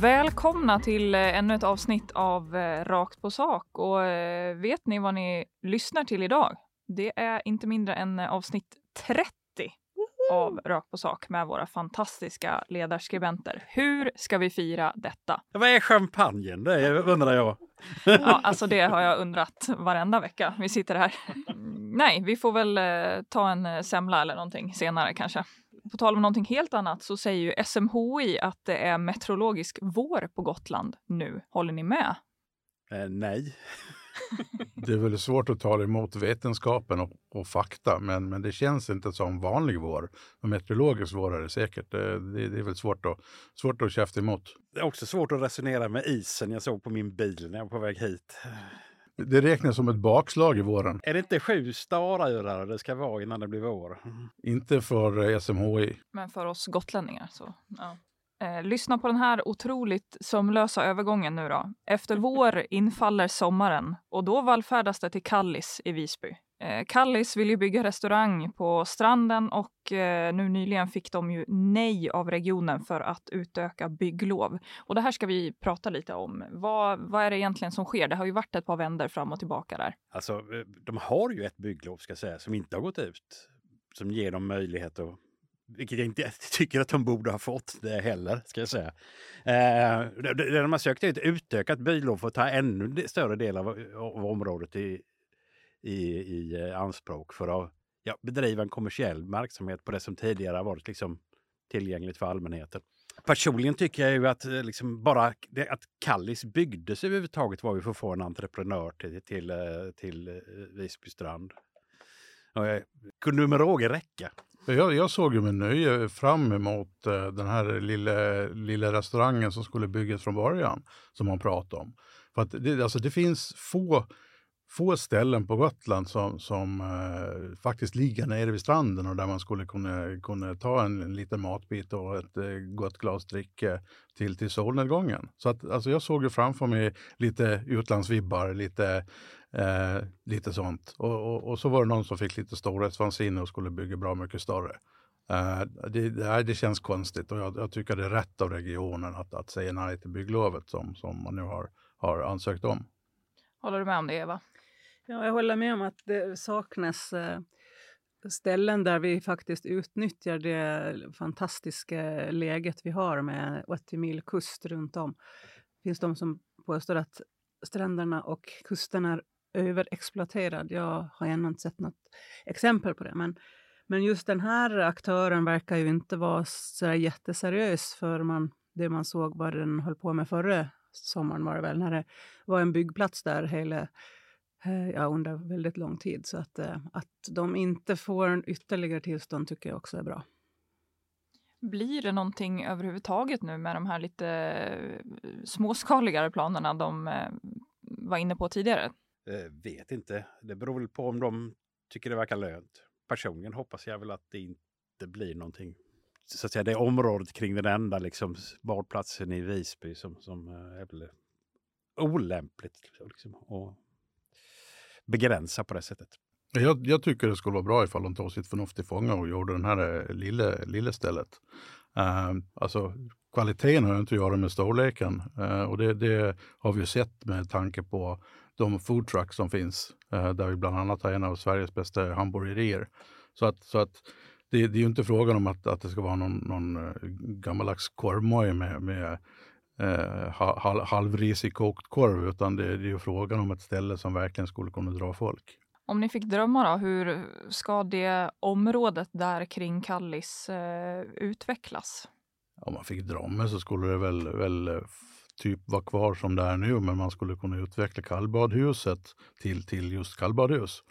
Välkomna till eh, ännu ett avsnitt av eh, Rakt på sak. Och eh, vet ni vad ni lyssnar till idag? Det är inte mindre än avsnitt 30 av Rakt på sak med våra fantastiska ledarskribenter. Hur ska vi fira detta? Vad är champagnen? Det undrar jag. Ja, alltså det har jag undrat varenda vecka vi sitter här. Nej, vi får väl ta en semla eller någonting senare kanske. På tal om någonting helt annat så säger ju SMHI att det är meteorologisk vår på Gotland nu. Håller ni med? Eh, nej. det är väl svårt att tala emot vetenskapen och, och, fakta, men, men det känns inte som vanlig vår. Meteorologisk vår är det säkert. Det, det, det är väl svårt att, svårt att käfta emot. Det är också svårt att resonera med isen jag såg på min bil när jag var på väg hit. Det räknas som ett bakslag i våren. Är det inte sju starörar det ska vara innan det blir vår? Inte för SMHI. Men för oss gotlänningar så. Ja. Eh, lyssna på den här otroligt sömlösa övergången nu då. Efter vår infaller sommaren och då vallfärdas det till Kallis i Visby. Eh, Kallis vill ju bygga restaurang på stranden och eh, nu nyligen fick de ju nej av regionen för att utöka bygglov. Och det här ska vi prata lite om. Vad, vad är det egentligen som sker? Det har ju varit ett par vänder fram och tillbaka där. Alltså, eh, de har ju ett bygglov ska jag säga som inte har gått ut. Som ger dem möjlighet att vilket jag inte tycker att de borde ha fått det heller, ska jag säga. Eh, de har sökt är ett utökat bygglov för att ta ännu större del av, av området i, i, i eh, anspråk för att ja, bedriva en kommersiell verksamhet på det som tidigare varit liksom, tillgängligt för allmänheten. Personligen tycker jag ju att eh, liksom bara att Kallis byggdes överhuvudtaget var ju för att få en entreprenör till, till, eh, till Visby strand. Och jag, kunde med råge räcka. Jag, jag, såg ju med nöje fram emot den här lilla, lilla restaurangen som skulle byggas från början, som man pratade om. För att det, alltså det finns få få ställen på Gotland som, som eh, faktiskt ligger nere vid stranden och där man skulle kunna, kunna ta en, en liten matbit och ett eh, gott glas dricka till, till solnedgången. Så att, alltså jag såg ju framför mig lite utlandsvibbar, lite, eh, lite sånt. Och, och, och, så var det någon som fick lite storhetsvansinne och skulle bygga bra mycket större. Eh, det, det, det, känns konstigt och jag, jag, tycker det är rätt av regionen att, att säga nej till bygglovet som, som man nu har, har ansökt om. Håller du med om det, Eva? Ja, jag håller med om att det saknas eh, ställen där vi faktiskt utnyttjar det fantastiska läget vi har med 80 mil kust runt om. Det finns de som påstår att stränderna och kusten är överexploaterad. Jag har ännu inte sett något exempel på det. Men, men just den här aktören verkar ju inte vara så jätteseriös för man, det man såg vad den höll på med förra sommaren var det väl, när det var en byggplats där hela ja, under väldigt lång tid. Så att, eh, att de inte får en ytterligare tillstånd tycker jag också är bra. Blir det någonting överhuvudtaget nu med de här lite eh, småskaligare planerna de var inne på tidigare? Jag vet inte. Det beror väl på om de tycker det verkar lönt. Personligen hoppas jag väl att det inte blir någonting. Så att säga, det är området kring den enda liksom, badplatsen i Visby som, som är väl olämpligt. Liksom. Och begränsa på det sättet. Jag, jag, tycker det skulle vara bra ifall de tog sitt förnuft till fånga och gjorde det här eh, lilla, lilla stället. Uh, alltså, kvaliteten har inte att göra med storleken uh, och det, det, har vi sett med tanke på de foodtrucks som finns, uh, där vi bland annat har en av Sveriges bästa hamburgerier. Så att, så att det, det är ju inte frågan om att, att det ska vara någon, någon gammaldags korvmoj med, med eh, halv, halvrisig kokt korv, utan det, det är frågan om ett ställe som verkligen skulle kunna dra folk. Om ni fick drömma, då, hur ska det området där kring Kallis eh, utvecklas? Om man fick drömma så skulle det väl, väl eh, typ vara kvar som det är nu, men man skulle kunna utveckla kallbadhuset till, till just kallbadhus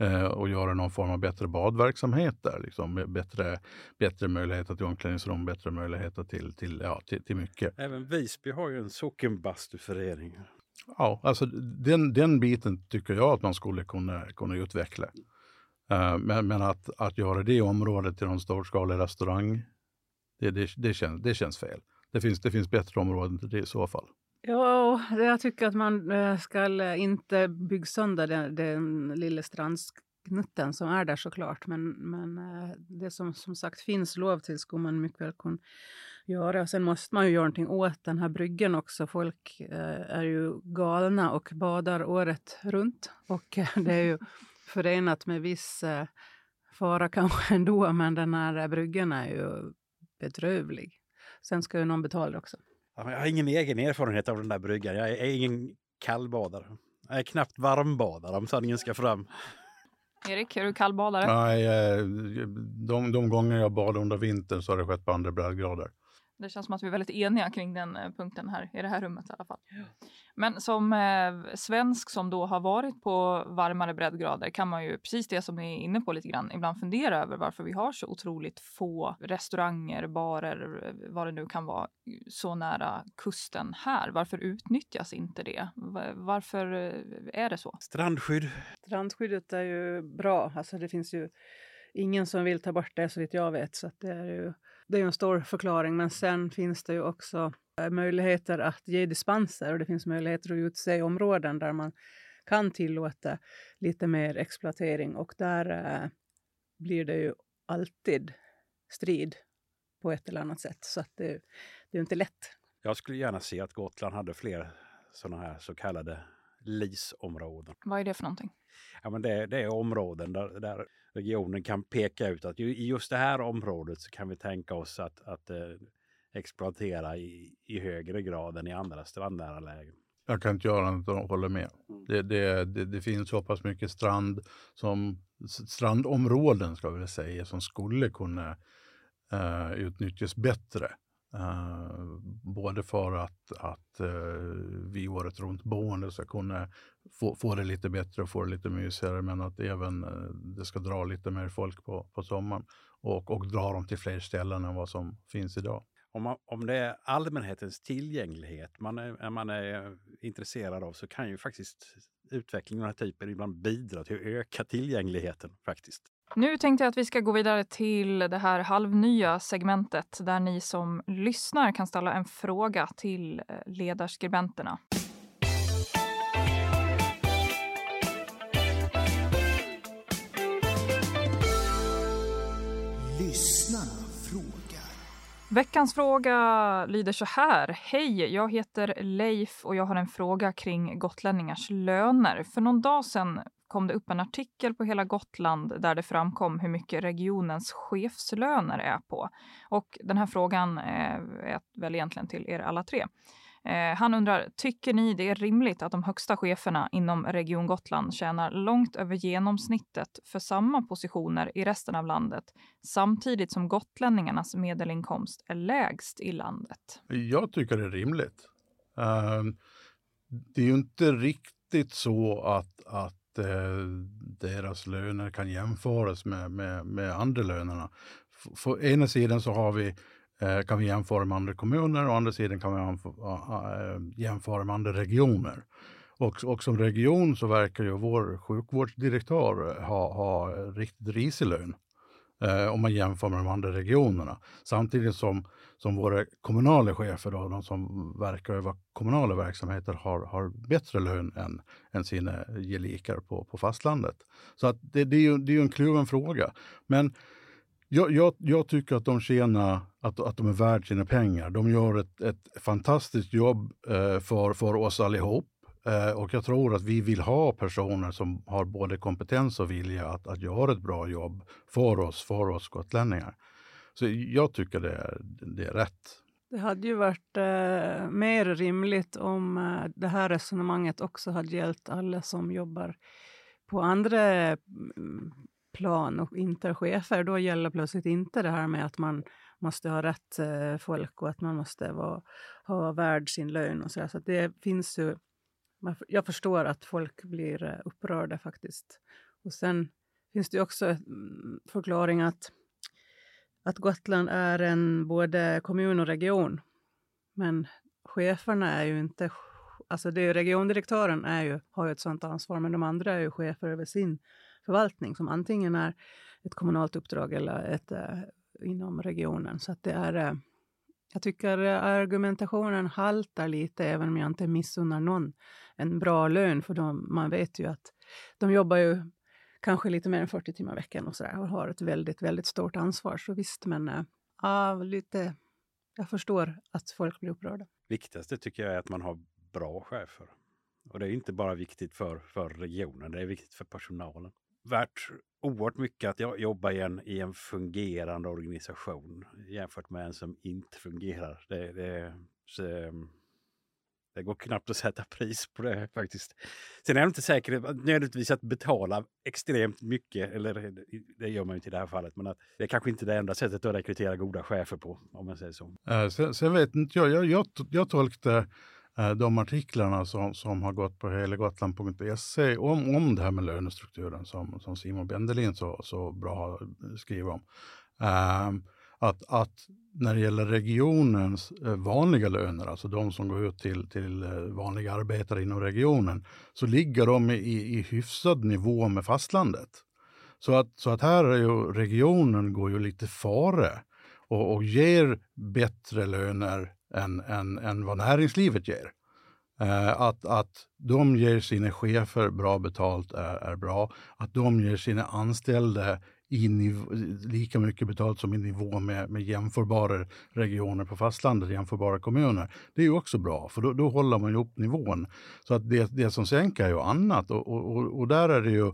eh, och göra någon form av bättre badverksamhet där. Liksom. Bättre, bättre möjligheter till omklädningsrum, bättre möjligheter till, till, ja, till, till mycket. Även Visby har ju en sockenbastuförening. Ja, alltså den, den biten tycker jag att man skulle kunna, kunna utveckla. Uh, men, men att, att göra det området till någon storskalig restaurang, det, det, det, känns, det känns fel. Det finns, det finns bättre områden till det i så fall. Ja, jag tycker att man eh, ska inte bygga sönder den, den lilla strandknutten som är där såklart. Men, men eh, det som som sagt finns lov till skulle man mycket väl kunna göra. Sen måste man ju göra någonting åt den här bryggen också. Folk eh, är ju galna och badar året runt. Och det är ju förenat med viss fara kanske ändå, men den här bryggen är ju bedrövlig. Sen ska ju någon betala också. Jag har ingen egen erfarenhet av den där bryggan. Jag är ingen kallbadare. Jag är knappt varmbadare om sanningen ska fram. Erik, är du kallbadare? Nej, eh, de, de gånger jag badar under vintern så har det skett på andra breddgrader. Det känns som att vi är väldigt eniga kring den eh, punkten här i det här rummet i alla fall. Men som eh, svensk som då har varit på varmare breddgrader kan man ju precis det som ni är inne på lite grann ibland fundera över varför vi har så otroligt få restauranger, barer, eh, vad det nu kan vara så nära kusten här. Varför utnyttjas inte det? Varför eh, är det så? Strandskydd. Strandskyddet är ju bra. Alltså det finns ju ingen som vill ta bort det så vitt jag vet. Så att det är ju det är en stor förklaring, men sen finns det ju också eh, möjligheter att ge dispenser och det finns möjligheter att utse områden där man kan tillåta lite mer exploatering och där eh, blir det ju alltid strid på ett eller annat sätt. Så att det, det är inte lätt. Jag skulle gärna se att Gotland hade fler sådana här så kallade LIS-områden. Vad är det för någonting? Ja, men det, det är områden där, där, regionen kan peka ut att i just det här området så kan vi tänka oss att, att eh, exploatera i, i högre grad än i andra strandnära lägen. Jag kan inte göra annat än att hålla med. Mm. Det, det, det, det, finns så pass mycket strand som, strandområden ska vi säga, som skulle kunna uh, utnyttjas bättre. Uh, både för att, att uh, vi året runt boende ska kunna få, få det lite bättre och få det lite mysigare, men att även uh, det ska dra lite mer folk på, på sommaren och, och dra dem till fler ställen än vad som finns idag. Om, man, om det är allmänhetens tillgänglighet man är, man är intresserad av så kan ju faktiskt utvecklingen av den här typen ibland bidra till att öka tillgängligheten faktiskt. Nu tänkte jag att vi ska gå vidare till det här halvnya segmentet där ni som lyssnar kan ställa en fråga till eh, ledarskribenterna. Veckans fråga lyder så här. Hej, jag heter Leif och jag har en fråga kring gotlänningars löner. För någon dag sedan kom det upp en artikel på Hela Gotland där det framkom hur mycket regionens chefslöner är på. Och den här frågan eh, är väl egentligen till er alla tre. Eh, han undrar, tycker ni det är rimligt att de högsta cheferna inom Region Gotland tjänar långt över genomsnittet för samma positioner i resten av landet samtidigt som gotlänningarnas medelinkomst är lägst i landet? Jag tycker det är rimligt. Eh, det är ju inte riktigt så att, att eh, deras löner kan jämföras med, med, med andra lönerna. På ena sidan så har vi, Eh, kan vi jämföra med andra kommuner och andra sidan kan vi eh, jämföra med andra regioner. Och, och som region så verkar ju vår sjukvårdsdirektör eh, ha, ha riktigt risig lön eh, om man jämför med de andra regionerna. Samtidigt som, som våra kommunala chefer, då, de som verkar över kommunala verksamheter, har, har bättre lön än, än sina gelikar på, på fastlandet. Så att det, det, är ju, det är ju en kluven fråga. Men jag, jag, jag, tycker att de tjänar, att, att de är värda sina pengar. De gör ett, ett fantastiskt jobb eh, för, för oss allihop. Eh, och jag tror att vi vill ha personer som har både kompetens och vilja att, att göra ett bra jobb för oss, för oss gotlänningar. Så jag tycker det är, det är rätt. Det hade ju varit eh, mer rimligt om eh, det här resonemanget också hade gällt alla som jobbar på andra mm, plan och inte är chefer. Då gäller plötsligt inte det här med att man måste ha rätt eh, folk och att man måste vara, ha värd sin lön. Och så, där. så det finns ju jag förstår att folk blir eh, upprörda faktiskt. Och sen finns det också en förklaring att, att Gotland är en både kommun och region. Men cheferna är ju inte alltså det är, regiondirektören är ju, har ju ett sådant ansvar, men de andra är ju chefer över sin förvaltning som antingen är ett kommunalt uppdrag eller ett eh, inom regionen. Så att det är, eh, jag tycker eh, argumentationen haltar lite, även om jag inte missunnar någon en bra lön, för de, man vet ju att de jobbar ju kanske lite mer än 40 timmar i veckan och, så där, och har ett väldigt, väldigt stort ansvar. Så visst, men äh, ja, lite, jag förstår att folk blir upprörda. Viktigaste tycker jag är att man har bra chefer. Och det är inte bara viktigt för, för regionen, det är viktigt för personalen. Värt oerhört mycket att jobba i en, i en fungerande organisation jämfört med en som inte fungerar. Det, det, så, ehm, det går knappt att sätta pris på det faktiskt. Sen är jag inte säker nödvändigtvis att betala extremt mycket, eller eh, det gör man ju inte i det här fallet, men att det är kanske inte det enda sättet att rekrytera goda chefer på, om man säger så. Äh, sen, sen, vet inte jag, jag, jag, jag tolkade Eh, de artiklarna som, som har gått på helegotland.se om, om det här med lönestrukturen som, som Simon Bendelin så, så bra skriver om. Äh, att, att när det gäller regionens eh, vanliga löner, alltså de som går ut till, till eh, vanliga arbetare inom regionen, så ligger de i, i hyfsad nivå med fastlandet. Så att, så att här är ju regionen går ju lite före och, och ger bättre löner än, än, än vad näringslivet ger. Eh, att, att de ger sina chefer bra betalt är, är bra. Att de ger sina anställda i niv- lika mycket betalt som i nivå med, med jämförbara regioner på fastlandet, jämförbara kommuner. Det är ju också bra, för då, då håller man ju upp nivån. Så att det, det som sänker är ju annat och, och, och där är det ju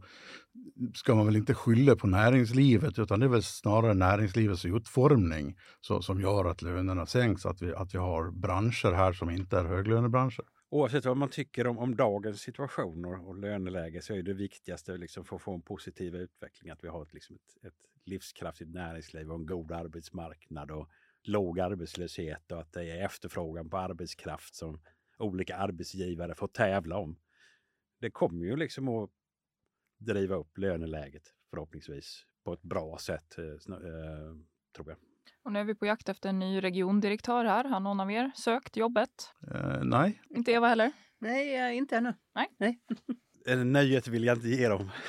ska man väl inte skylla på näringslivet, utan det är väl snarare näringslivets utformning så, som gör att lönerna sänks, att vi, att vi har branscher här som inte är höglönebranscher. Oavsett vad man tycker om, om dagens situation och, och löneläge så är det viktigaste liksom för att få en positiv utveckling att vi har ett, liksom ett, ett livskraftigt näringsliv och en god arbetsmarknad och låg arbetslöshet och att det är efterfrågan på arbetskraft som olika arbetsgivare får tävla om. Det kommer ju liksom att driva upp löneläget förhoppningsvis på ett bra sätt, eh, eh tror jag. Och nu är vi på jakt efter en ny regiondirektör här. Har någon av er sökt jobbet? Uh, nej. Inte Eva heller? Nej, uh, inte ännu. Nej. nej. Nöjet vill jag inte ge dem.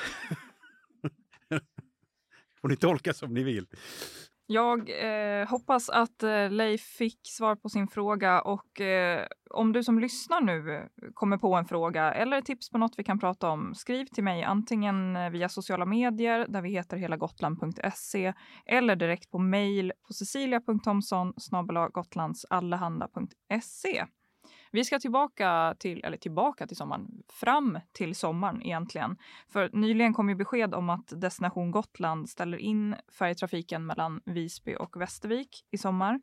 får ni tolka som ni vill. Jag eh, hoppas att eh, Leif fick svar på sin fråga och eh, om du som lyssnar nu eh, kommer på en fråga eller tips på något vi kan prata om, skriv till mig antingen eh, via sociala medier där vi heter helagotland.se eller direkt på mejl på cecilia.thomson gotlandsallehanda.se. Vi ska tillbaka till, eller tillbaka till sommaren, fram till sommaren egentligen. För nyligen kom ju besked om att Destination Gotland ställer in färjetrafiken mellan Visby och Västervik i sommar.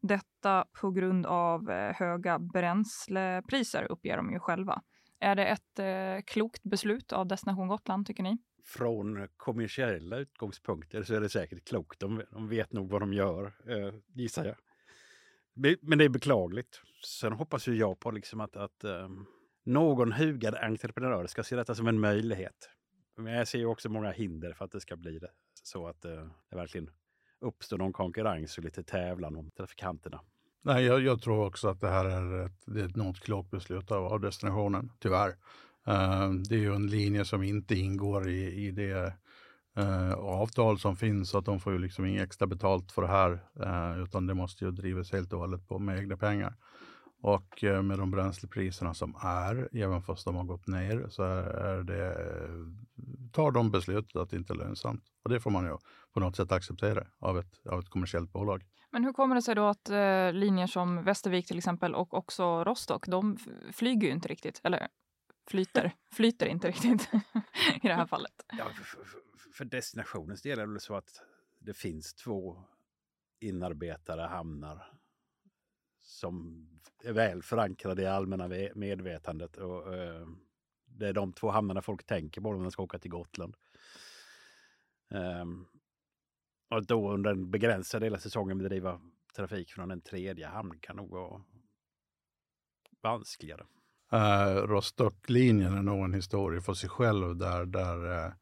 Detta på grund av eh, höga bränslepriser uppger de ju själva. Är det ett eh, klokt beslut av Destination Gotland tycker ni? Från kommersiella utgångspunkter så är det säkert klokt. De, de vet nog vad de gör, eh, gissar jag. Men det är beklagligt. Sen hoppas ju jag på liksom att, att um, någon hugad entreprenör ska se detta som en möjlighet. Men jag ser ju också många hinder för att det ska bli det. Så att uh, det verkligen uppstår någon konkurrens och lite tävlan om trafikanterna. Nej, jag, jag, tror också att det här är ett, det är ett något klokt beslut av, av destinationen, tyvärr. Uh, det är ju en linje som inte ingår i, i det uh, avtal som finns, så att de får ju liksom inget extra betalt för det här, uh, utan det måste ju drivas helt och hållet på med egna pengar. Och uh, med de bränslepriserna som är, även fast de har gått ner, så är det, tar de beslutet att det inte är lönsamt. Och det får man ju på något sätt acceptera av ett, av ett kommersiellt bolag. Men hur kommer det sig då att eh, linjer som Västervik till exempel och också Rostock, de flyger ju inte riktigt, eller flyter, flyter inte riktigt i det här fallet? Ja, för, destinationens del är det väl så att det finns två inarbetade hamnar som är väl förankrade i allmänna medvetandet. Och, eh, det är de två hamnarna folk tänker på när de ska åka till Gotland. Um, och då under en begränsad del av säsongen bedriva trafik från en tredje hamn kan nog vara vanskligare. Uh, Rostocklinjen är nog en historia för sig själv där, där Uh,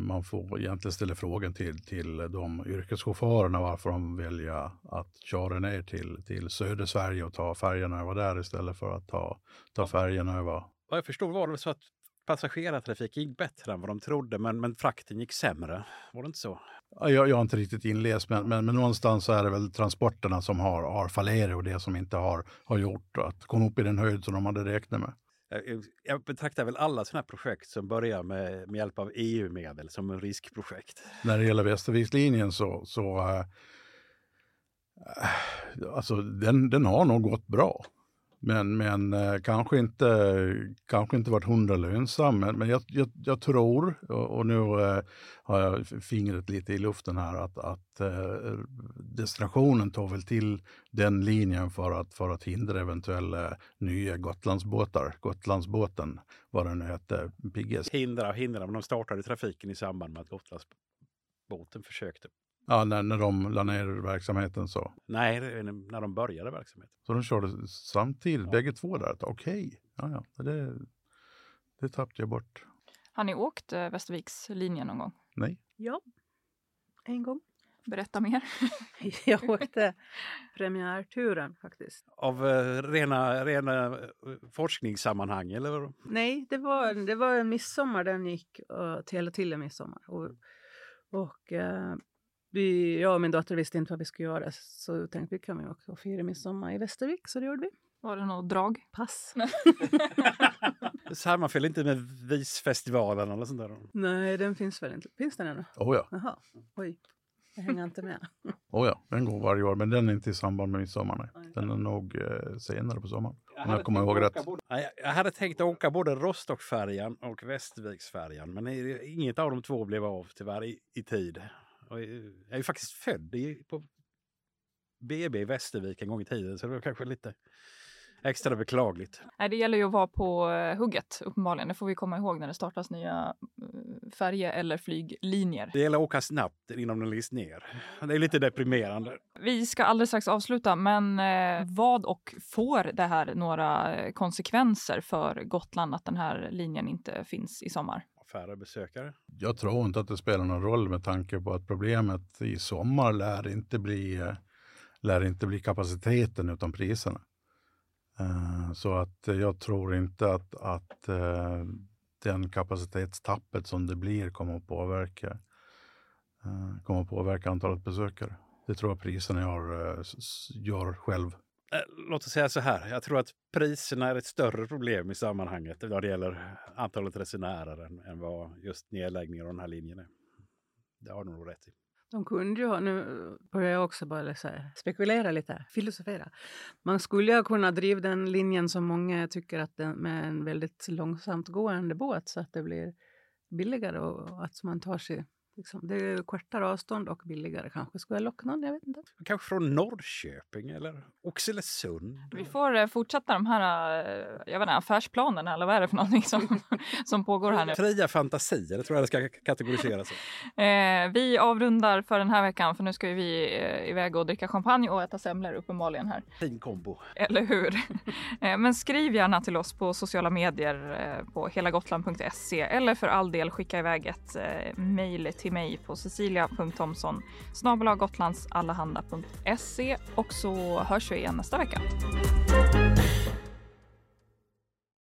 man får egentligen ställa frågan till, till de yrkeschaufförerna varför de väljer att köra ner till, till södra Sverige och ta färjan över där istället för att ta, ta färjan över. Vad jag förstod var det så att passagerartrafiken gick bättre än vad de trodde, men, men frakten gick sämre. Var det inte så? Jag, jag har inte riktigt inläst, men, men, men, någonstans så är det väl transporterna som har, har fallerat och det som inte har, har gjort att komma upp i den höjd som de hade räknat med. Eh, eh, jag, betraktar väl alla sådana här projekt som börjar med, med hjälp av EU-medel som en riskprojekt. När det gäller Västervikslinjen så, så äh, alltså den, den har nog gått bra. Men, men eh, kanske, inte, kanske inte varit hundra lönsam. Men, men jag, jag, jag, tror, och, nu eh, har jag fingret lite i luften här, att, att eh, destinationen tar väl till den linjen för att, för att hindra eventuella nya Gotlandsbåtar. Gotlandsbåten, vad den nu hette, Pigges. Hindra och hindra, men de startade trafiken i samband med att Gotlandsbåten försökte Ja, när, när de la ner verksamheten så? Nej, när de började verksamheten. Så de körde samtidigt, ja. bägge två där? Okej, okay. ja, ja. Det, det tappade jag bort. Har ni åkt eh, Västervikslinjen någon gång? Nej. Ja, en gång. Berätta mer. jag åkte premiärturen faktiskt. Av uh, rena, rena uh, forskningssammanhang eller? Nej, det var, det var en midsommar den gick uh, till, till en midsommar. Och, och uh, vi, jag och min dotter visste inte vad vi skulle göra så tänkte vi kan vi åka och fira midsommar i Västervik, så det gjorde vi. Var det något drag? Pass. Sammanföll inte med Visfestivalen eller sånt där? Nej, den finns väl inte. Finns den ännu? Oh ja. Jaha, oj. Jag hänger inte med. oh ja, den går varje år, men den är inte i samband med midsommar. Nej. Den är nog eh, senare på sommaren. Om jag kommer ihåg rätt. Både, jag hade tänkt åka både Rostockfärjan och Västerviksfärjan, men inget av de två blev av tyvärr i, i tid. Och jag är ju faktiskt född i, på BB i Västervik en gång i tiden, så det var kanske lite extra beklagligt. Nej, det gäller ju att vara på eh, hugget uppenbarligen. Det får vi komma ihåg när det startas nya eh, färje eller flyglinjer. Det gäller att åka snabbt innan den list ner. Det är lite deprimerande. Vi ska alldeles strax avsluta, men eh, vad och får det här några konsekvenser för Gotland att den här linjen inte finns i sommar? Färre besökare? Jag tror inte att det spelar någon roll med tanke på att problemet i sommar lär inte bli, eh, lär inte bli kapaciteten utan priserna. Eh, så att jag tror inte att, att eh, den kapacitetstappet som det blir kommer att påverka, kommer att påverka antalet besökare. Det tror jag priserna gör, gör själv. Eh, låt oss säga så här, jag tror att priserna är ett större problem i sammanhanget vad det gäller antalet resenärer än, än vad just nedläggningen av den här linjen är. Det har du nog rätt i. De kunde ju, ha, nu börjar jag också bara spekulera lite, filosofera. Man skulle ju kunna driva den linjen som många tycker att den, med en väldigt långsamt gående båt så att det blir billigare och att man tar sig Liksom, det är kortare avstånd och billigare kanske. Skulle jag locka någon? Jag vet inte. Kanske från Norrköping eller Oxelösund? Vi får eh, fortsätta de här eh, jag vet inte, affärsplanerna eller vad är det för någonting som, som pågår här nu? Fria fantasier, det tror jag det ska kategoriseras eh, Vi avrundar för den här veckan för nu ska vi eh, iväg och dricka champagne och äta semlor uppenbarligen här. Fin kombo. Eller hur? eh, men skriv gärna till oss på sociala medier eh, på helagotland.se eller för all del skicka iväg ett eh, mejl till till mig på cecilia.thomsson gotlandsallehanda.se och så hörs vi igen nästa vecka.